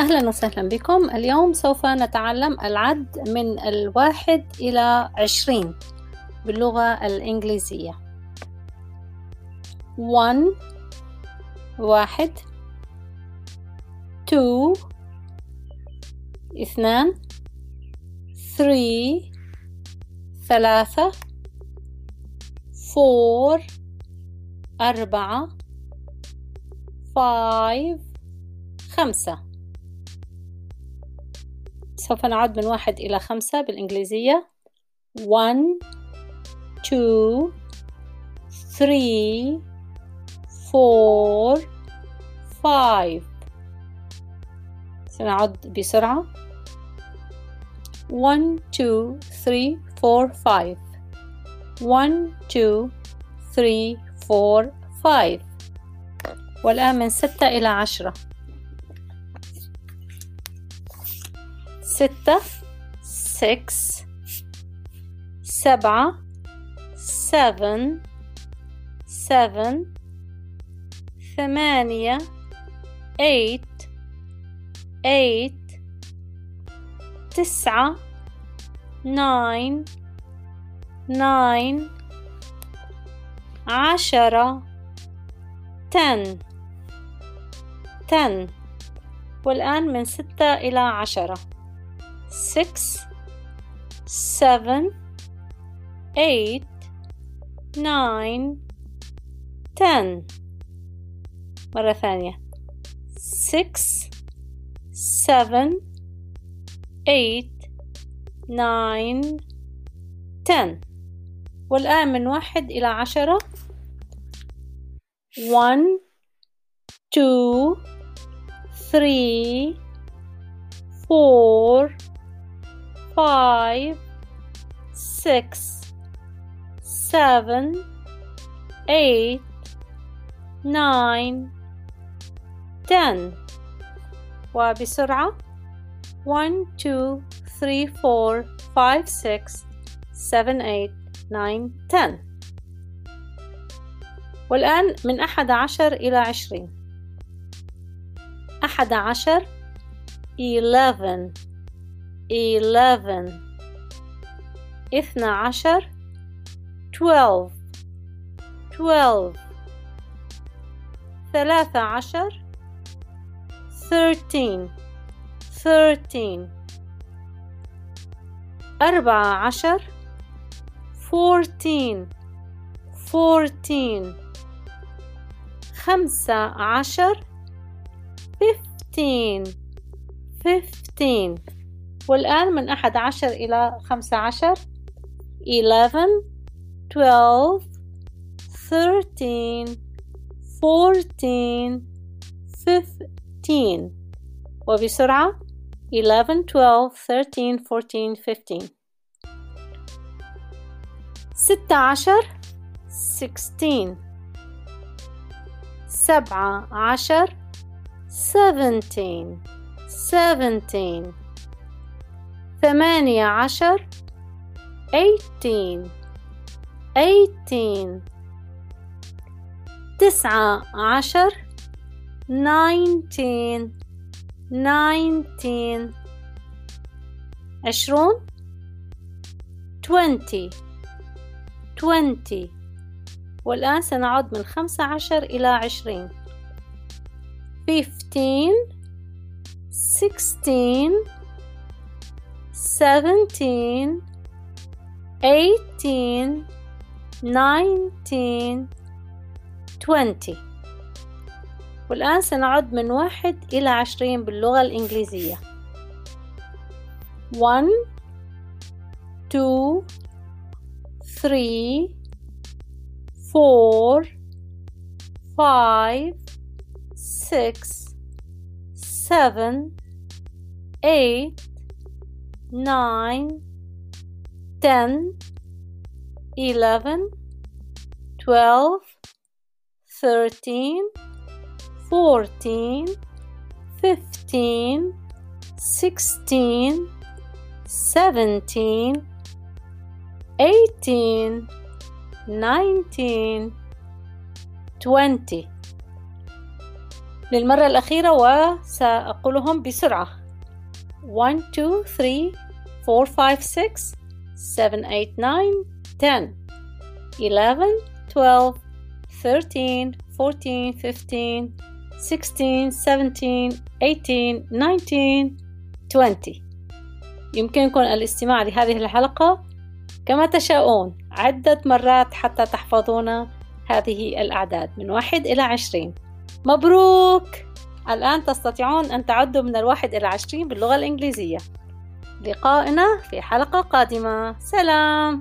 أهلا وسهلا بكم. اليوم سوف نتعلم العد من الواحد إلى عشرين باللغة الإنجليزية. One واحد. Two اثنان. Three ثلاثة. Four أربعة. Five خمسة. سوف نعد من واحد إلى خمسة بالإنجليزية one two three four five سنعد بسرعة one two three four five one two three four five والآن من ستة إلى عشرة ستة six سبعة seven seven ثمانية eight eight تسعة nine nine عشرة ten. ten. والآن من ستة إلى عشرة. six, seven, eight, nine, ten. مرة ثانية six, seven, eight, nine, ten. والآن من واحد إلى عشرة one, two, three, four, Five, six, seven, eight, nine, ten. وبسرعة one, two, three, four, five, six, seven, eight, nine, ten. والآن من أحد عشر إلى عشرين أحد عشر eleven eleven اثنى عشر twelve twelve ثلاثة عشر thirteen thirteen أربعة عشر fourteen fourteen خمسة عشر fifteen fifteen والآن من أحد عشر إلى خمسة عشر eleven twelve thirteen fourteen fifteen وبسرعة eleven twelve thirteen fourteen fifteen ستة عشر sixteen سبعة عشر seventeen seventeen ثمانية عشر eighteen eighteen تسعة عشر nineteen nineteen عشرون twenty twenty والآن سنعد من خمسة عشر إلى عشرين fifteen sixteen 17 18 19 20 والآن سنعد من واحد إلى عشرين باللغة الإنجليزية. 1 2 3 4 5 6 7 8 nine, ten, eleven, twelve, thirteen, fourteen, fifteen, sixteen, seventeen, eighteen, nineteen, twenty للمرة الأخيرة وسأقولهم بسرعة 1 2 3 4 5 6 7 8 9 10 11 12 13 14 15 16 17 18 19 20 يمكنكم الاستماع لهذه الحلقة كما تشاءون عدة مرات حتى تحفظون هذه الأعداد من واحد إلى عشرين مبروك! الآن تستطيعون أن تعدوا من الواحد إلى عشرين باللغة الإنجليزية. لقائنا في حلقة قادمة. سلام!